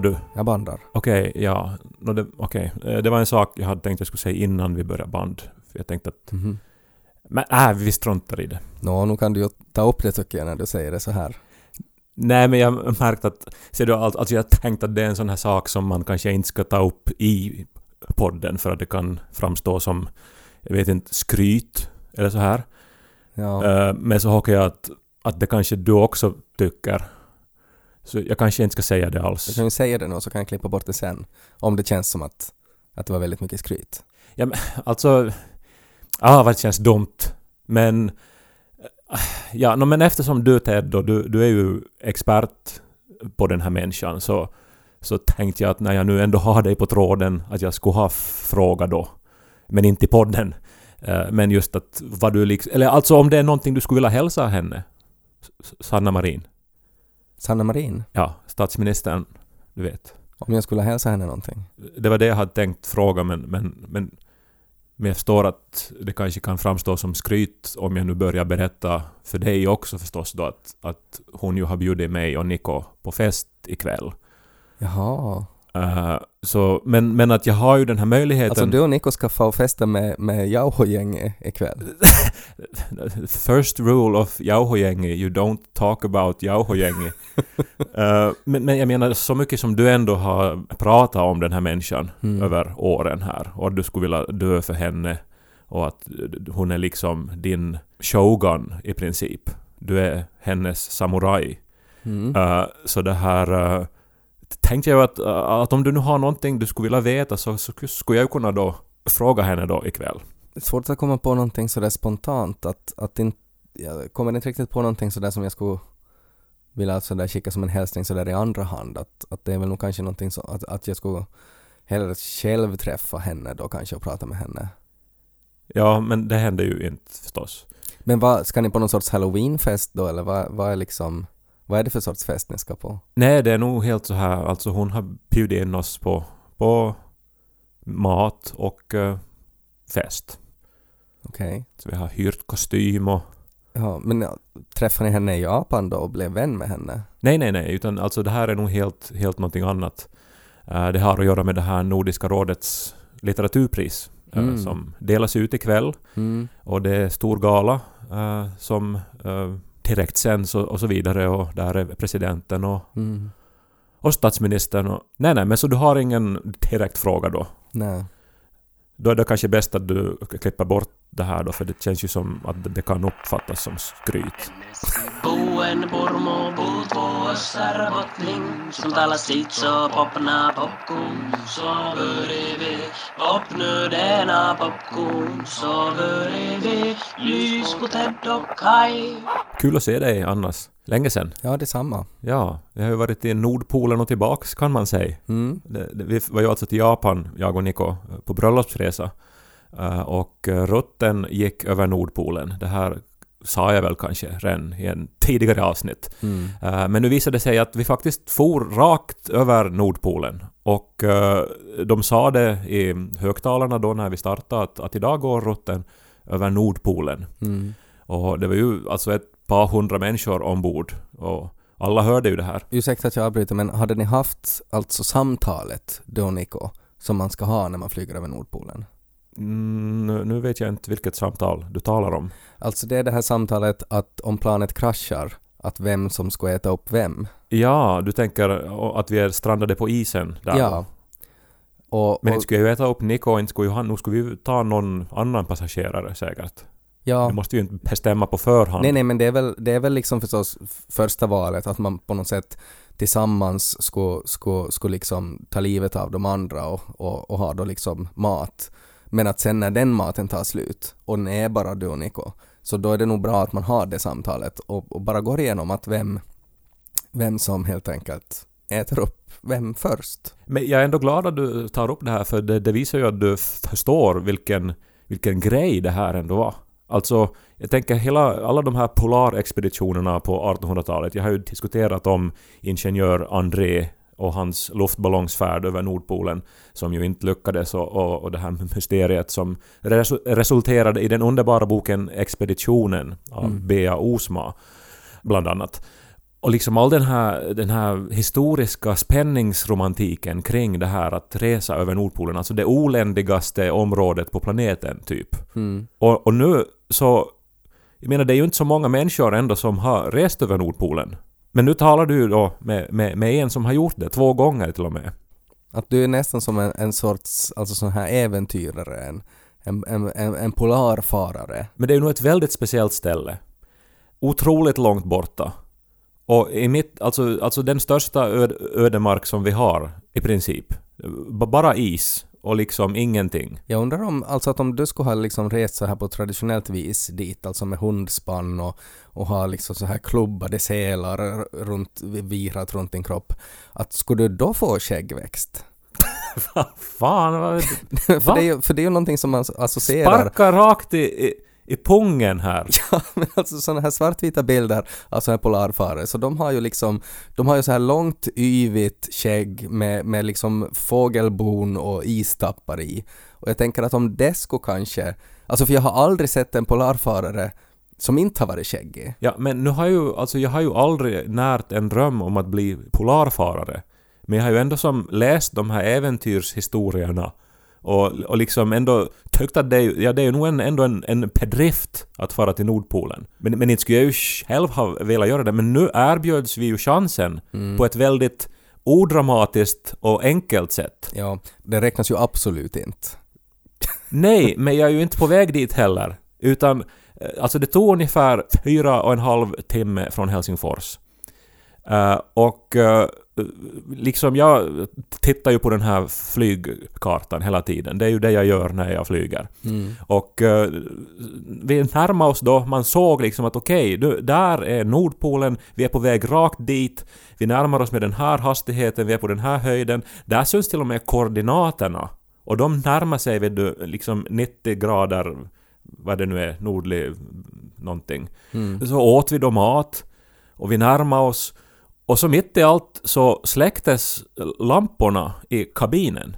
Bandar du? Jag bandar. Okej, ja. No, det, okej. Eh, det var en sak jag hade tänkt jag skulle säga innan vi började band. För jag tänkte att... Mhm. Men äh, vi struntar i det. Nå, nu kan du ju ta upp det tycker jag när du säger det så här. Nej, men jag märkte att... Ser du, allt- alltså jag tänkte att det är en sån här sak som man kanske inte ska ta upp i podden för att det kan framstå som, jag vet inte, skryt eller så här. Ja. Eh, Men så hoppas jag att, att det kanske du också tycker. Så jag kanske inte ska säga det alls. kan ju säga det nu så kan jag klippa bort det sen. Om det känns som att, att det var väldigt mycket skryt. Alltså... Ja, vad det känns dumt. Men... eh, Ja, no, men eftersom du Ted då, du, du är ju expert på den här människan så, så tänkte jag att när jag nu ändå har dig på tråden att jag skulle ha fråga då. Men inte i podden. Eh, Men just att vad du liksom... Eller alltså om det är någonting du skulle vilja hälsa henne. Sanna Marin. Sanna Marin, Ja, statsministern. Du vet. om jag skulle hälsa henne någonting. Det var det jag hade tänkt fråga men, men, men, men jag förstår att det kanske kan framstå som skryt om jag nu börjar berätta för dig också förstås då att, att hon ju har bjudit mig och Niko på fest ikväll. Jaha. Uh, så, men, men att jag har ju den här möjligheten... Alltså du och Niko ska få festa med, med Jauho-gänget ikväll. First rule of Jauhojängi, you don't talk about Jauhojängi. uh, men, men jag menar så mycket som du ändå har pratat om den här människan Mm. över åren här och att du skulle vilja dö för henne och att hon är liksom din shogun i princip. Du är hennes samuraj. Mm. Uh, så det här... Tänkte jag att, uh, att om du nu har någonting du skulle vilja veta så, så skulle jag kunna då fråga henne då ikväll. Det är svårt att komma på någonting sådär spontant att, att inte, jag kommer inte riktigt på någonting sådär som jag skulle vilja sådär skicka som en hälsning sådär i andra hand. Att, att det är väl nog kanske någonting så att, att jag skulle hellre själv träffa henne då kanske och prata med henne. Ja, men det händer ju inte förstås. Men vad, ska ni på någon sorts halloweenfest då eller vad, vad är liksom, vad är det för sorts fest ni ska på? Nej, det är nog helt så här, alltså hon har bjudit in oss på, på mat och eh, fest. Okej. Så vi har hyrt kostym och... Ja, men ja, träffade ni henne i Japan då och blev vän med henne? Nej, nej, nej, utan alltså det här är nog helt, helt någonting annat. Eh, det har att göra med det här Nordiska rådets litteraturpris eh, Mm. som delas ut ikväll. Mm. Och det är stor gala eh, som uh, direkt sänds och, och så vidare och där är presidenten och, Mm. och statsministern och... Nej, nej, men så du har ingen direkt fråga då? Nej. Då är det kanske bäst att du klipper bort det här då, för det känns ju som att det- kan uppfattas som skryt. Kul att se dig annars. Länge sen. Ja, detsamma. Ja, jag har ju varit i Nordpolen och tillbaks kan man säga. Mm. Det, det, vi var ju alltså till Japan, jag och Niko, på bröllopsresa. Eh, och eh, rutten gick över Nordpolen. Det här sa jag väl kanske redan i en tidigare avsnitt. Mm. Eh, Men nu visade det sig att vi faktiskt for rakt över Nordpolen. Och de sa det i högtalarna då när vi startade att, att idag går rutten över Nordpolen. Mm. Och det var ju alltså ett par hundra människor ombord. Och alla hörde ju det här. Ursäkta att jag avbryter men hade ni haft alltså samtalet och Niko som man ska ha när man flyger över Nordpolen? Mm, nu- vet jag inte vilket samtal du talar om. Alltså det är det här samtalet att om planet kraschar, att vem som ska äta upp vem. Ja, du tänker att vi är strandade på isen där. Ja. Och, Men och, inte skulle jag ju äta upp Niko, inte skulle ju han, nu skulle vi ta någon annan passagerare säkert. ja. Vi måste ju inte bestämma på förhand. Nej, nej, men det är väl, det är väl liksom förstås första valet att man på något sätt tillsammans ska, ska, ska liksom ta livet av de andra och, och, och ha då liksom mat. Men att sen när den maten tar slut och den är bara du och Niko, så då är det nog bra att man har det samtalet och, och bara går igenom att vem, vem som helt enkelt äter upp vem först. Men jag är ändå glad att du tar upp det här för det, det visar ju att du förstår vilken, vilken grej det här ändå var. Alltså, jag tänker hela, alla de här polarexpeditionerna på 1800-talet. Jag har ju diskuterat om ingenjör André och hans luftballongsfärd över Nordpolen som ju inte lyckades och, och, och det här mysteriet som resu- resulterade i den underbara boken Expeditionen av Mm. Bea Osma bland annat. och liksom all den här, den här historiska spänningsromantiken kring det här att resa över Nordpolen, alltså det oländigaste området på planeten typ. Mm. Och, och nu så... Jag menar det är ju inte så många människor ändå som har rest över Nordpolen. Men nu talar du då med, med, med en som har gjort det två gånger till och med. Att du är nästan som en, en sorts, alltså sån här äventyrare, en, en, en, en, polarfarare. Men det är nog ett väldigt speciellt ställe. Otroligt långt borta. Och i mitt, alltså, alltså den största öd, ödemark som vi har i princip. B- Bara is och liksom ingenting. Jag undrar om, alltså att om du skulle ha liksom rest så här på traditionellt vis dit, alltså med hundspann och, och ha liksom så här klubbade selar runt, virat runt din kropp, att skulle du då få skäggväxt? Vad fan, vad, för, Va? det är för det är ju någonting som man associerar sparka rakt i, i, i pungen här. Ja, men alltså sådana här svartvita bilder av sådana här polarfarare, så de har ju liksom, de har ju så här långt yvigt skägg med, med liksom fågelbon och istappar i. Och jag tänker att om det skulle kanske, alltså för jag har aldrig sett en polarfarare som inte har varit skäggig. Ja, men nu har ju, alltså jag har ju aldrig närt en dröm om att bli polarfarare. Men jag har ju ändå som läst de här äventyrshistorierna och, och liksom ändå tyckt att det är, ja, det är nog en, ändå en, en bedrift att fara till Nordpolen. Men, men inte skulle jag ju själv ha velat göra det, men nu erbjöds vi ju chansen på ett väldigt odramatiskt och enkelt sätt. Ja, det räknas ju absolut inte. Nej, men jag är ju inte på väg dit heller. Utan, eh, alltså det tog ungefär fyra och en halv timme från Helsingfors. Eh, och eh, liksom jag tittar ju på den här flygkartan hela tiden. Det är ju det jag gör när jag flyger. Och uh, vi närmade oss då, man såg liksom att okej, okay, där är Nordpolen, vi är på väg rakt dit, vi närmar oss med den här hastigheten, vi är på den här höjden. Där syns till och med koordinaterna. Och de närmar sig vet du, liksom 90 grader, vad det nu är, nordlig någonting. Så åt vi då mat, och vi närmade oss, och så mitt i allt så släcktes lamporna i kabinen.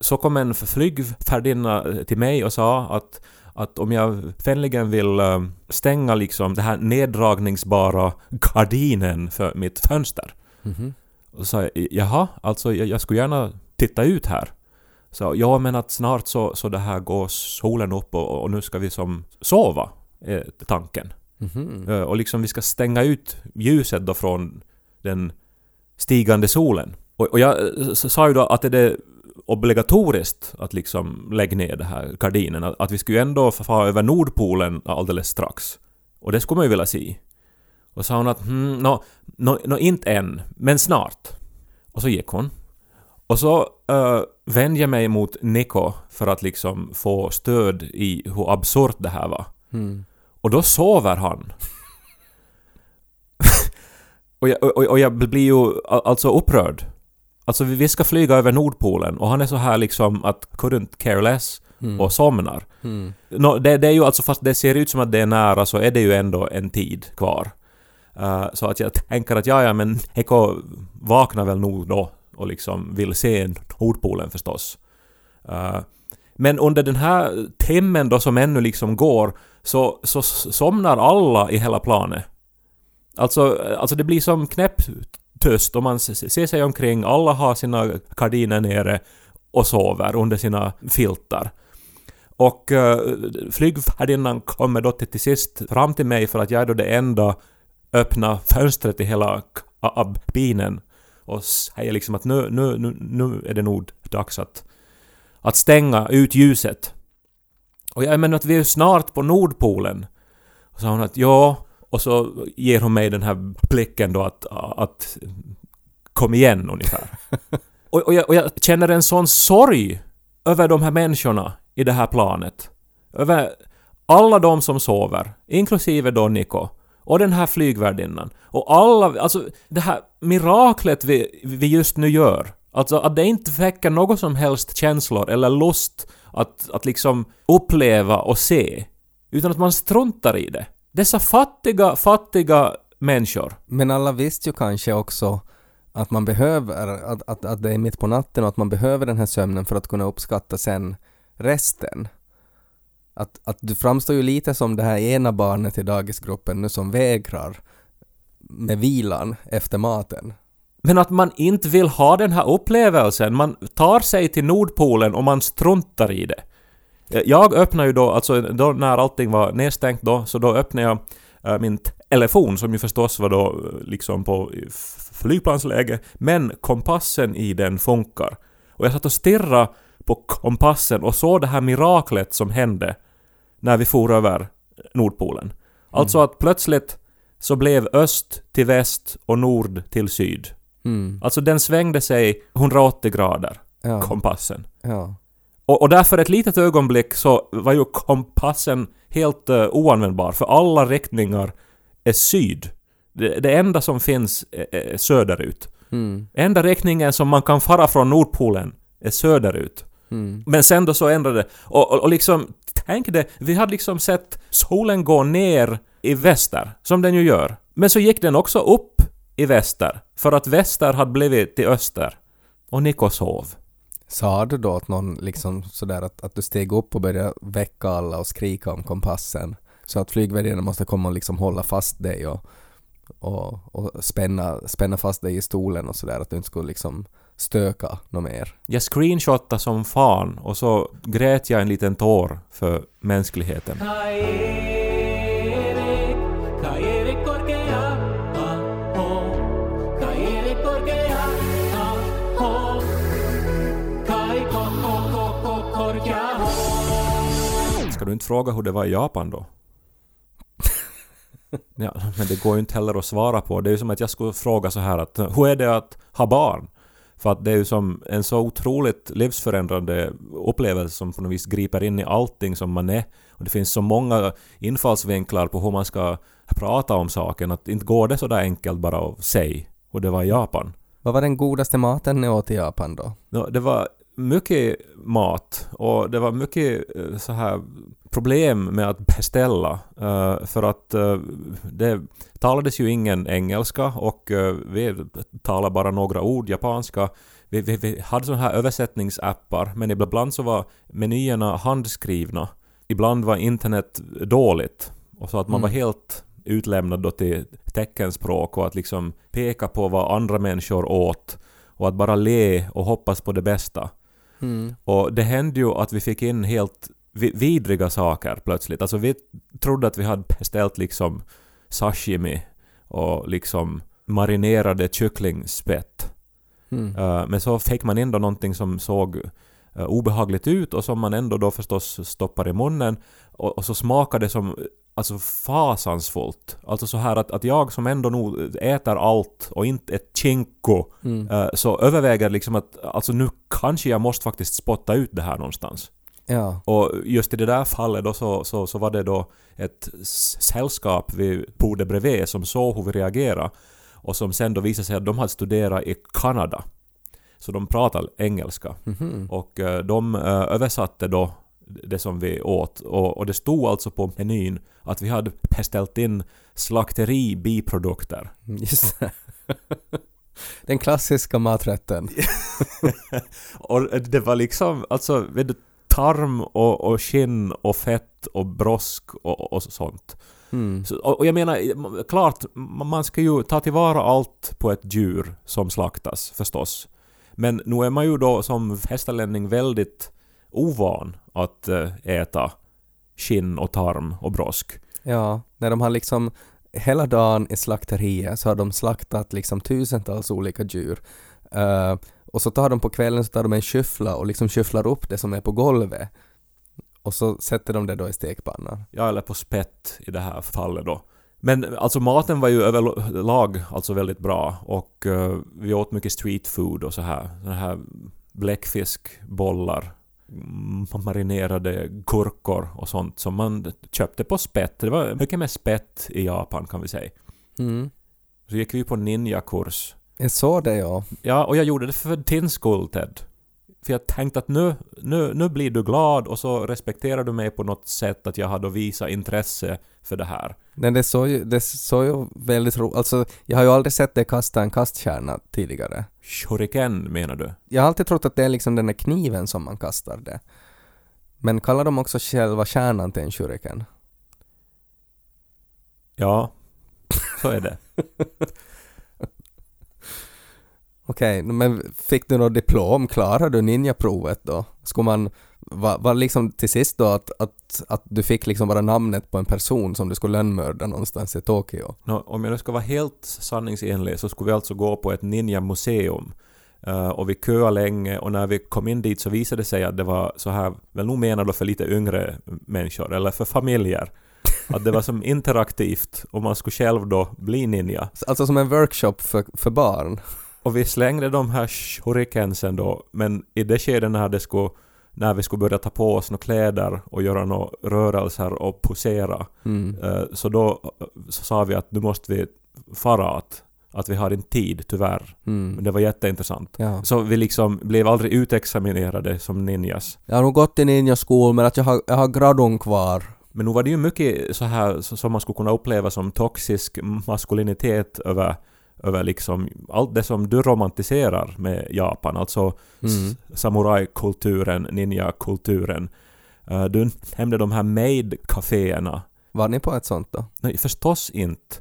Så kom en flygvärdinna till mig och sa att, att om jag vänligen vill eh, stänga liksom det här neddragningsbara gardinen för mitt fönster. Och så sa jag jaha, alltså jag, jag skulle gärna titta ut här. Så ja men att snart så, så det här går solen upp och, och nu ska vi som sova, är tanken. Eh, Och liksom vi ska stänga ut ljuset då från den stigande solen. Och, och jag eh, sa ju då att det är obligatoriskt att liksom lägga ner den här gardinen. Att, att vi skulle ju ändå få över Nordpolen alldeles strax. Och det skulle man ju vilja se. Och sa hon att hmm, no, no, no, inte än, men snart. Och så gick hon. Och så uh, vände jag mig mot Nico för att liksom få stöd i hur absurt det här var. Och då sover han. och, jag, och, och jag blir ju alltså upprörd. Alltså vi ska flyga över Nordpolen och han är så här liksom att couldn't care less och somnar. Nå, det, det är ju alltså fast det ser ut som att det är nära så är det ju ändå en tid kvar. Eh, så att jag tänker att ja, ja men Eko vaknar väl nog då och liksom vill se Nordpolen förstås. Eh, men under den här timmen då som ännu liksom går så, så somnar alla i hela planet. Alltså, alltså det blir som knäpptyst och man ser sig omkring, alla har sina gardiner nere och sover under sina filtar. Och uh, flygvärdinnan kommer då till, till sist fram till mig för att jag är då det enda öppna fönstret i hela kabinen och säger liksom att nu, nu, nu, nu är det nog dags att, att stänga ut ljuset. Och jag menar att vi är ju snart på Nordpolen. Och så sa hon att ja, och så ger hon mig den här blicken då att, att kom igen ungefär. och, och, jag, och jag känner en sån sorg över de här människorna i det här planet. Över alla de som sover, inklusive då Nico. Och den här flygvärdinnan. Och alla, alltså det här miraklet vi, vi just nu gör. Alltså att det inte väcker något som helst känslor eller lust att, att liksom uppleva och se. Utan att man struntar i det. Dessa fattiga, fattiga människor. Men alla visste ju kanske också att man behöver, att, att, att det är mitt på natten och att man behöver den här sömnen för att kunna uppskatta sen resten. Att, att du framstår ju lite som det här ena barnet i dagisgruppen nu som vägrar med vilan efter maten. Men att man inte vill ha den här upplevelsen. Man tar sig till Nordpolen och man struntar i det. Jag öppnade ju då, alltså då när allting var nedstängt då, så då öppnade jag äh, min telefon som ju förstås var då eh, liksom på flygplansläge, men kompassen i den funkar. Och jag satt och stirrade på kompassen och såg det här miraklet som hände när vi for över Nordpolen. Alltså att plötsligt så blev öst till väst och nord till syd. Mm. Alltså den svängde sig 180 grader, Ja. kompassen. ja. Och, och därför ett litet ögonblick så var ju kompassen helt uh, oanvändbar, för alla riktningar är syd. Det, det enda som finns är, är söderut. Mm. Enda riktningen som man kan fara från Nordpolen är söderut. Mm. Men sen då så ändrade det. Och, och, och liksom, tänk det, vi hade liksom sett solen gå ner i väster, som den ju gör. Men så gick den också upp i väster, för att väster hade blivit till öster. Och Niko sov. Sa du då åt någon liksom sådär att, att du steg upp och började väcka alla och skrika om kompassen? Så att flygvärdinnan måste komma och liksom hålla fast dig och, och, och spänna, spänna fast dig i stolen och sådär att du inte skulle liksom stöka något mer. Jag screenshotade som fan och så grät jag en liten tår för mänskligheten. Ska du inte fråga hur det var i Japan då? Ja, men det går ju inte heller att svara på. Det är ju som att jag skulle fråga så här att hur är det att ha barn? För att det är ju som en så otroligt livsförändrande upplevelse som på något vis griper in i allting som man är. Och det finns så många infallsvinklar på hur man ska prata om saken att inte går det så där enkelt bara att säga hur det var i Japan. Vad var den godaste maten ni åt i Japan då? Det var mycket mat och det var mycket eh, så här problem med att beställa. eh, för att eh, det talades ju ingen engelska och vi talade bara några ord japanska. Vi, vi, vi hade sådana här översättningsappar men ibland så var menyerna handskrivna. Ibland var internet dåligt. Och så att man Mm. var helt utlämnad då till teckenspråk och att liksom peka på vad andra människor åt och att bara le och hoppas på det bästa. Mm. Och det hände ju att vi fick in helt vi- vidriga saker plötsligt. Alltså vi trodde att vi hade beställt liksom sashimi och liksom marinerade kycklingspett. Mm. Eh, men så fick man in då någonting som såg eh, obehagligt ut och som man ändå då förstås stoppar i munnen och, och så smakade det som alltså fasansfullt. Alltså så här att, att jag som ändå nog äter allt och inte ett chinko Mm. eh, så överväger liksom att alltså nu kanske jag måste faktiskt spotta ut det här någonstans. Ja. Och just i det där fallet då så, så, så var det då ett sällskap vid bordet bredvid som såg hur vi reagerade och som sen då visade sig att de hade studerat i Kanada. Så de pratar engelska. Mhm. Och eh, de eh, översatte då det som vi åt och, och det stod alltså på menyn att vi hade beställt in slakteri biprodukter. Just det. Den klassiska maträtten. Och det var liksom, alltså, vet du, tarm och, och skinn och fett och brosk och, och sånt. Mm. Så, och, jag menar, klart, man man ska ju ta tillvara allt på ett djur som slaktas, förstås. Men nu är man ju då som västerlänning väldigt ovan att eh, äta skinn och tarm och brosk. Ja, när de har liksom hela dagen i slakteriet så har de slaktat liksom tusentals olika djur. Eh, och så tar de på kvällen så tar de en skyffla och liksom skyfflar upp det som är på golvet. Och så sätter de det då i stekpannan. Ja, eller på spett i det här fallet då. Men alltså maten var ju överlag alltså väldigt bra och eh, vi åt mycket street food och så här. Såna här bläckfiskbollar, marinerade gurkor och sånt som man köpte på spett. Det var mycket mer spett i Japan kan vi säga. Mm. Så gick vi på ninjakurs. Jag såg det ja. Ja, och jag gjorde det för din skull Ted. För jag tänkte att nu, nu, nu blir du glad och så respekterar du mig på något sätt att jag hade visat intresse för det här. Men det såg ju, det såg ju väldigt roligt Alltså, jag har ju aldrig sett dig kasta en kastkärna tidigare. Shuriken menar du? Jag har alltid trott att det är liksom den där kniven som man kastar det. Men kallar de också själva kärnan till en shuriken? Ja, så är det. Okej, men fick du något diplom? Klarade du ninjaprovet då? Skulle man, var, var liksom till sist då att, att, att du fick liksom bara namnet på en person som du skulle lönnmörda någonstans i Tokyo? Nå, om jag nu ska vara helt sanningsenlig så skulle vi alltså gå på ett ninja-museum. Uh, och vi köade länge och när vi kom in dit så visade det sig att det var så här, väl nog menat då för lite yngre människor, eller för familjer. Att det var som interaktivt och man skulle själv då bli ninja. Alltså som en workshop för, för barn? Och vi slängde de här shurikensen då, men i det skedet när, det skulle, när vi skulle börja ta på oss några kläder och göra några rörelser och posera, Mm. eh, så då så sa vi att nu måste vi fara att, att vi har inte tid, tyvärr. Men Mm. det var jätteintressant. Ja. Så vi liksom blev aldrig utexaminerade som ninjas. Jag har nog gått i ninjaskol men att jag har, jag har gradon kvar. Men nu var det ju mycket så här som man skulle kunna uppleva som toxisk maskulinitet över, över liksom allt det som du romantiserar med Japan. Alltså Mm. samurajkulturen, ninjakulturen. Uh, du nämnde de här maid-caféerna. Var ni på ett sånt då? Nej, förstås inte.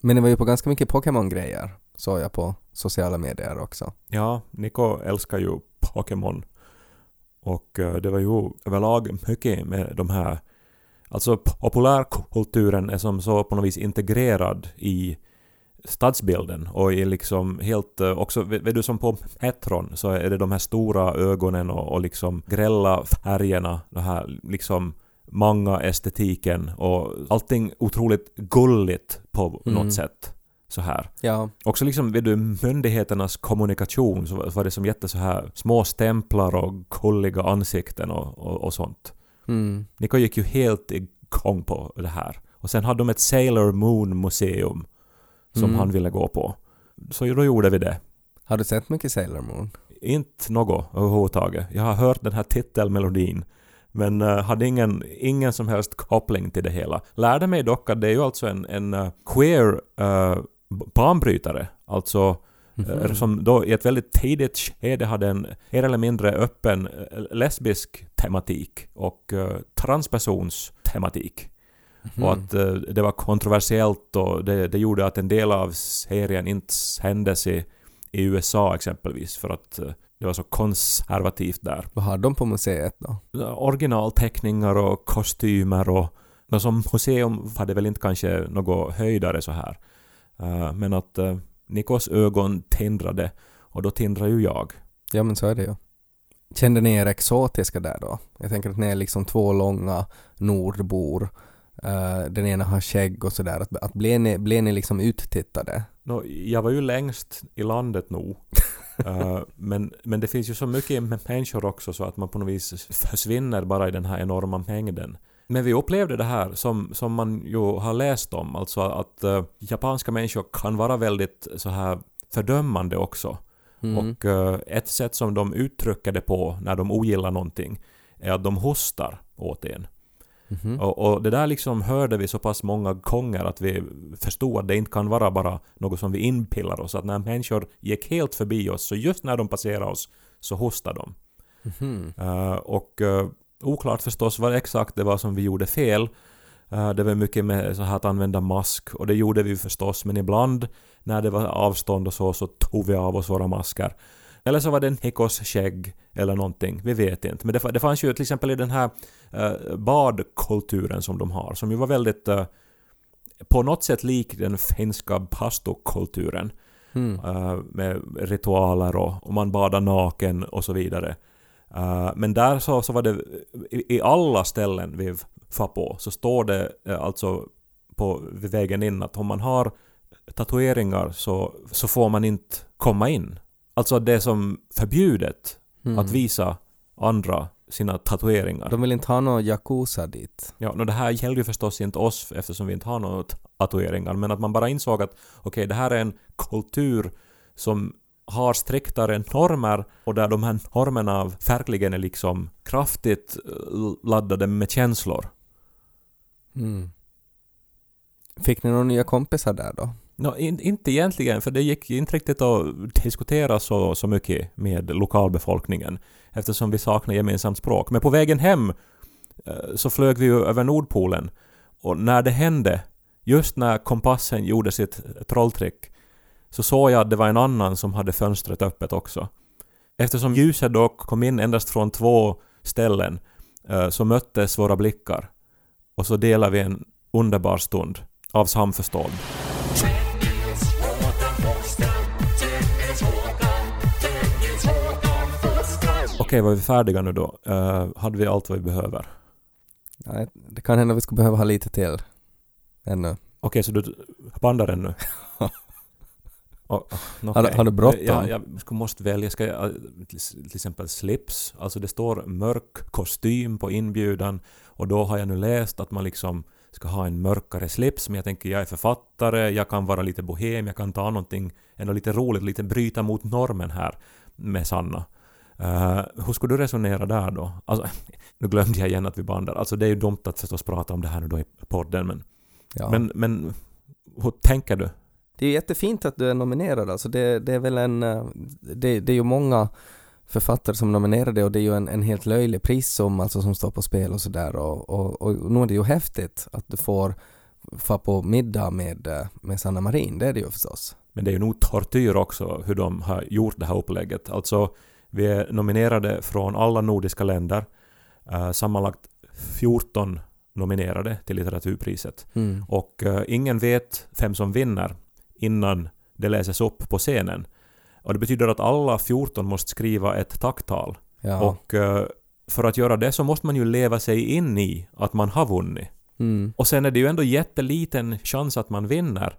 Men ni var ju på ganska mycket Pokémon-grejer, såg jag på sociala medier också. Ja, Niko älskar ju Pokémon. Och eh, det var ju överlag mycket med de här... Alltså populärkulturen är som så på något vis integrerad i stadsbilden och i liksom helt eh, också, vet vet du som på Metron så är det de här stora ögonen och, och liksom grälla färgerna, det här liksom många estetiken och allting otroligt gulligt på Mm. något sätt. Så här. Ja, Också liksom vid du, myndigheternas kommunikation så var det som jätte så här små stämplar och gulliga ansikten och, och, och sånt. mm. Niko gick ju helt igång på det här. Och sen hade de ett Sailor Moon museum som Mm. han ville gå på. Så då gjorde vi det. Har du sett mycket Sailor Moon? Inte något överhuvudtaget. Jag har hört den här titelmelodin men uh, hade ingen, ingen som helst koppling till det hela. Lärde mig dock att det är ju alltså en, en uh, queer uh, banbrytare. Alltså Mhm. Eh, som då i ett väldigt tidigt skede hade en mer eller mindre öppen lesbisk tematik och uh, transpersons tematik. Mhm. Och att eh, det var kontroversiellt och det, det gjorde att en del av serien inte sändes i, i USA exempelvis för att eh, det var så konservativt där. Vad har de på museet då? Originalteckningar och kostymer och något som museum hade väl inte kanske något höjdare så här. Eh, men att uh, Nikos ögon tindrade och då tindrar ju jag. Ja men så är det ju. Kände ni er exotiska där då? Jag tänker att ni är liksom två långa nordbor. Eh, den ena har skägg och sådär. Att, att blev, ni, blev ni liksom uttittade? Nå, jag var ju längst i landet nog. Eh, men, men det finns ju så mycket människor också så att man på något vis försvinner bara i den här enorma mängden. Men vi upplevde det här som, som man ju har läst om, alltså att eh, japanska människor kan vara väldigt så här fördömande också. Mm. Och ett sätt som de uttrycker det på när de ogillar någonting är att de hostar åt en. Mhm. Och, och det där liksom hörde vi så pass många gånger att vi förstod att det inte kan vara bara något som vi inpillar oss. Att när människor gick helt förbi oss, så just när de passerade oss, så hostade de. Mhm. Eh, och uh, oklart förstås vad exakt det var som vi gjorde fel. Eh, det var mycket med så här att använda mask och det gjorde vi förstås men ibland när det var avstånd och så så tog vi av oss våra masker. Eller så var det Nikos skägg eller någonting, vi vet inte. Men det, det fanns ju till exempel i den här uh, badkulturen som de har, som ju var väldigt eh, på något sätt lik den finska pastokulturen Mm. eh, med ritualer och, och man badar naken och så vidare. Eh, men där så, så var det i, i alla ställen vi var på så står det eh, alltså på vägen in att om man har tatueringar så, så får man inte komma in. Alltså det är som förbjudet Mm. att visa andra sina tatueringar. De vill inte ha någon Yakuza dit. Ja, no, det här gäller ju förstås inte oss eftersom vi inte har några tatueringar, men att man bara insåg att okej, det här är en kultur som har striktare normer och där de här normerna verkligen är liksom kraftigt eh, laddade med känslor. Mm. Fick ni några nya kompisar där då? No, in, inte egentligen, för det gick inte riktigt att diskutera så, så mycket med lokalbefolkningen eftersom vi saknar gemensamt språk. Men på vägen hem eh, så flög vi ju över Nordpolen och när det hände just när kompassen gjorde sitt trolltrick så såg jag att det var en annan som hade fönstret öppet också. Eftersom ljuset dock kom in endast från två ställen eh, så möttes våra blickar och så delade vi en underbar stund av samförstånd. Okej, var vi färdiga nu då? Eh, hade vi allt vad vi behöver? Nej, det kan hända att vi skulle behöva ha lite till. Ännu. Okej, så du bandar den nu? Oh, Har du- har du bråttom? Jag, jag ska- måste välja. Ska jag, till exempel slips. Alltså det står mörk kostym på inbjudan och då har jag nu läst att man liksom ska ha en mörkare slips men jag tänker jag är författare, jag kan vara lite bohem, jag kan ta någonting ändå lite roligt, lite bryta mot normen här med Sanna. Eh, hur skulle du resonera där då? Alltså, nu glömde jag igen att vi bandar. Alltså det är ju dumt att förstås prata om det här nu då i podden men, Ja. men, men hur tänker du? Det är jättefint att du är nominerad alltså. Det, det är väl en... eh, Det, det är ju många författare som nominerade och det är ju en, en helt löjlig prissumma alltså som står på spel och sådär och, och, och nu är det ju häftigt att du får få på middag med, eh, med Sanna Marin, det är det ju förstås. Men det är ju nog tortyr också hur de har gjort det här upplägget. Alltså, vi är nominerade från alla nordiska länder. Uh, sammanlagt 14 nominerade till litteraturpriset. Mm. Och eh, ingen vet vem som vinner innan det läses upp på scenen. Och det betyder att alla 14 måste skriva ett tacktal. Ja. Och eh, för att göra det så måste man ju leva sig in i att man har vunnit. Mm. Och sen är det ju ändå jätteliten chans att man vinner.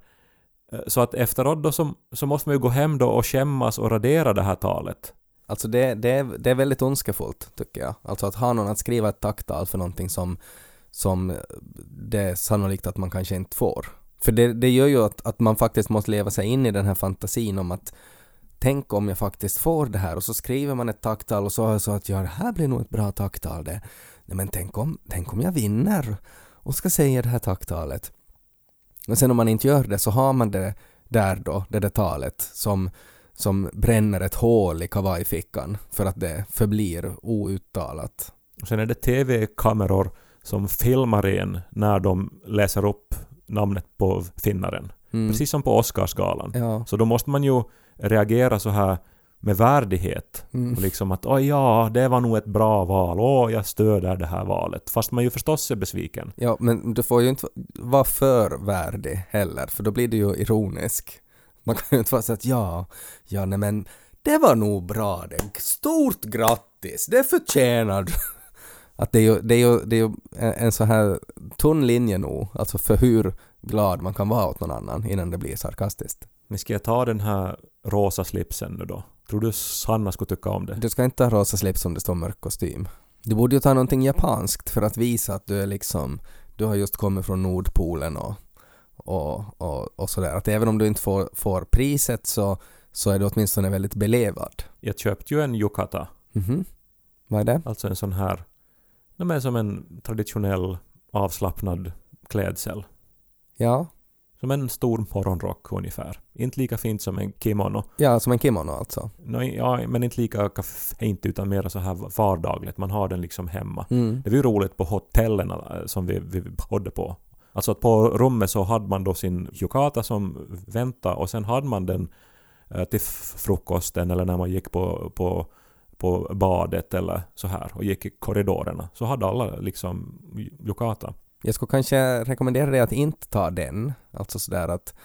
Eh, Så att efteråt då så, så måste man ju gå hem då och skämmas och radera det här talet. Alltså det, det, är, det är väldigt ondskefullt tycker jag. Alltså att ha någon att skriva ett tacktal för någonting som, som eh, det är sannolikt att man kanske inte får. För det, det gör ju att, att man faktiskt måste leva sig in i den här fantasin om att tänk om jag faktiskt får det här och så skriver man ett tacktal och så är det så att ja, det här blir nog ett bra tacktal det. Nej men tänk om, tänk om jag vinner och ska säga det här tacktalet. Men sen om man inte gör det så har man det där då, det där talet som som bränner ett hål i kavajfickan för att det förblir outtalat. Och sen är det TV-kameror som filmar en när de läser upp namnet på finnaren. Mm. Precis som på Oscarsgalan. Ja. Så då måste man ju reagera så här med värdighet. Mm. Och liksom att oj ja, det var nog ett bra val. Åh, jag stöder det här valet. Fast man ju förstås är besviken. ja, men du får ju inte vara för värdig heller, för då blir du ju ironisk. Man kan ju inte vara så att ja, ja nej men det var nog bra det. Stort grattis, det förtjänar du. Att det är ju, det är ju, det är ju en, så här tunn linje nog, alltså för hur glad man kan vara åt någon annan innan det blir sarkastiskt. Men ska jag ta den här rosa slipsen nu då? Tror du Sanna skulle tycka om det? Du ska inte ha rosa slips om det står mörk kostym. Du borde ju ta någonting japanskt för att visa att du är liksom, du har just kommit från Nordpolen och, och, och, och sådär. Att även om du inte får, får priset så, så är du åtminstone väldigt belevad. Jag köpte ju en yukata. Mhm. Vad är det? Alltså en sån här... De är som en traditionell avslappnad klädsel. Ja, Som en stor morgonrock ungefär. Inte lika fint som en kimono. ja som en kimono alltså. Nå, ja, men inte lika fint utan mer så här vardagligt. Man har den liksom hemma. Mm. Det var ju roligt på hotellen eh, som vi, vi bodde på. Alltså att på rummet så hade man då sin yukata som väntade och sen hade man den eh, till frukosten eller när man gick på, på, på badet eller så här och gick i korridorerna. Så hade alla liksom yukata. Jag skulle kanske rekommendera dig att inte ta den. Alltså sådär att,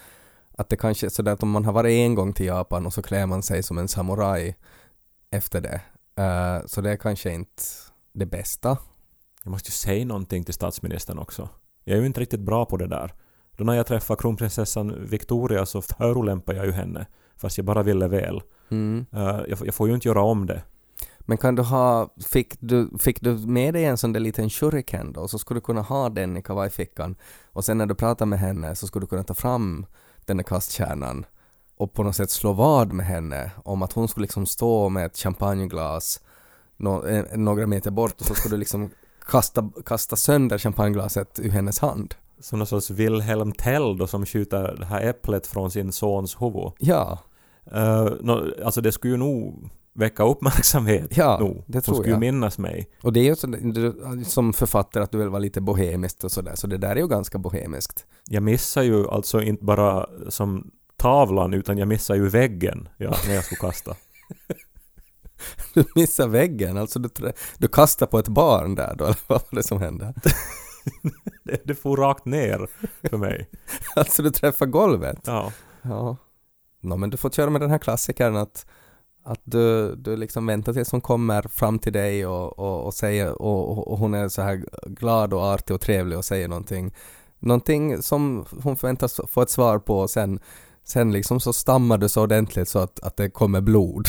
att det kanske är sådär att om man har varit en gång till Japan och så klär man sig som en samuraj efter det. eh, så det är kanske inte det bästa. Jag måste ju säga någonting till statsministern också. Jag är ju inte riktigt bra på det där. Då när jag träffade kronprinsessan Victoria så förolämpade jag ju henne. Fast jag bara ville väl. Mm. Eh, jag, jag får ju inte göra om det. Men kan du ha, fick du, fick du med dig en sån där liten shuriken då, så skulle du kunna ha den i kavajfickan och sen när du pratar med henne så skulle du kunna ta fram den där kastkärnan och på något sätt slå vad med henne om att hon skulle liksom stå med ett champagneglas nå, eh, några meter bort och så skulle du liksom kasta, kasta sönder champagneglaset ur hennes hand. Som någon sorts Wilhelm Tell då som skjuter det här äpplet från sin sons huvud. Ja, Uh, no, alltså det skulle ju nog väcka uppmärksamhet Ja, nog. det Hon tror skulle jag. minnas mig. Och det är ju så, som författare att du vill vara lite bohemiskt och sådär, så det där är ju ganska bohemiskt. Jag missar ju alltså inte bara som tavlan utan jag missar ju väggen ja, när jag skulle kasta. Du missar väggen, alltså du, du kastar på ett barn där då, eller vad var det som hände? Det, det får rakt ner för mig. Alltså du träffar golvet? Ja. Ja. Nå men du får köra med den här klassikern att, att du, du liksom väntar tills hon kommer fram till dig och, och, och säger och, och- hon är så här glad och artig och trevlig och säger någonting någonting som hon förväntas få ett svar på och sen sen liksom så stammar du så ordentligt så att, att det kommer blod.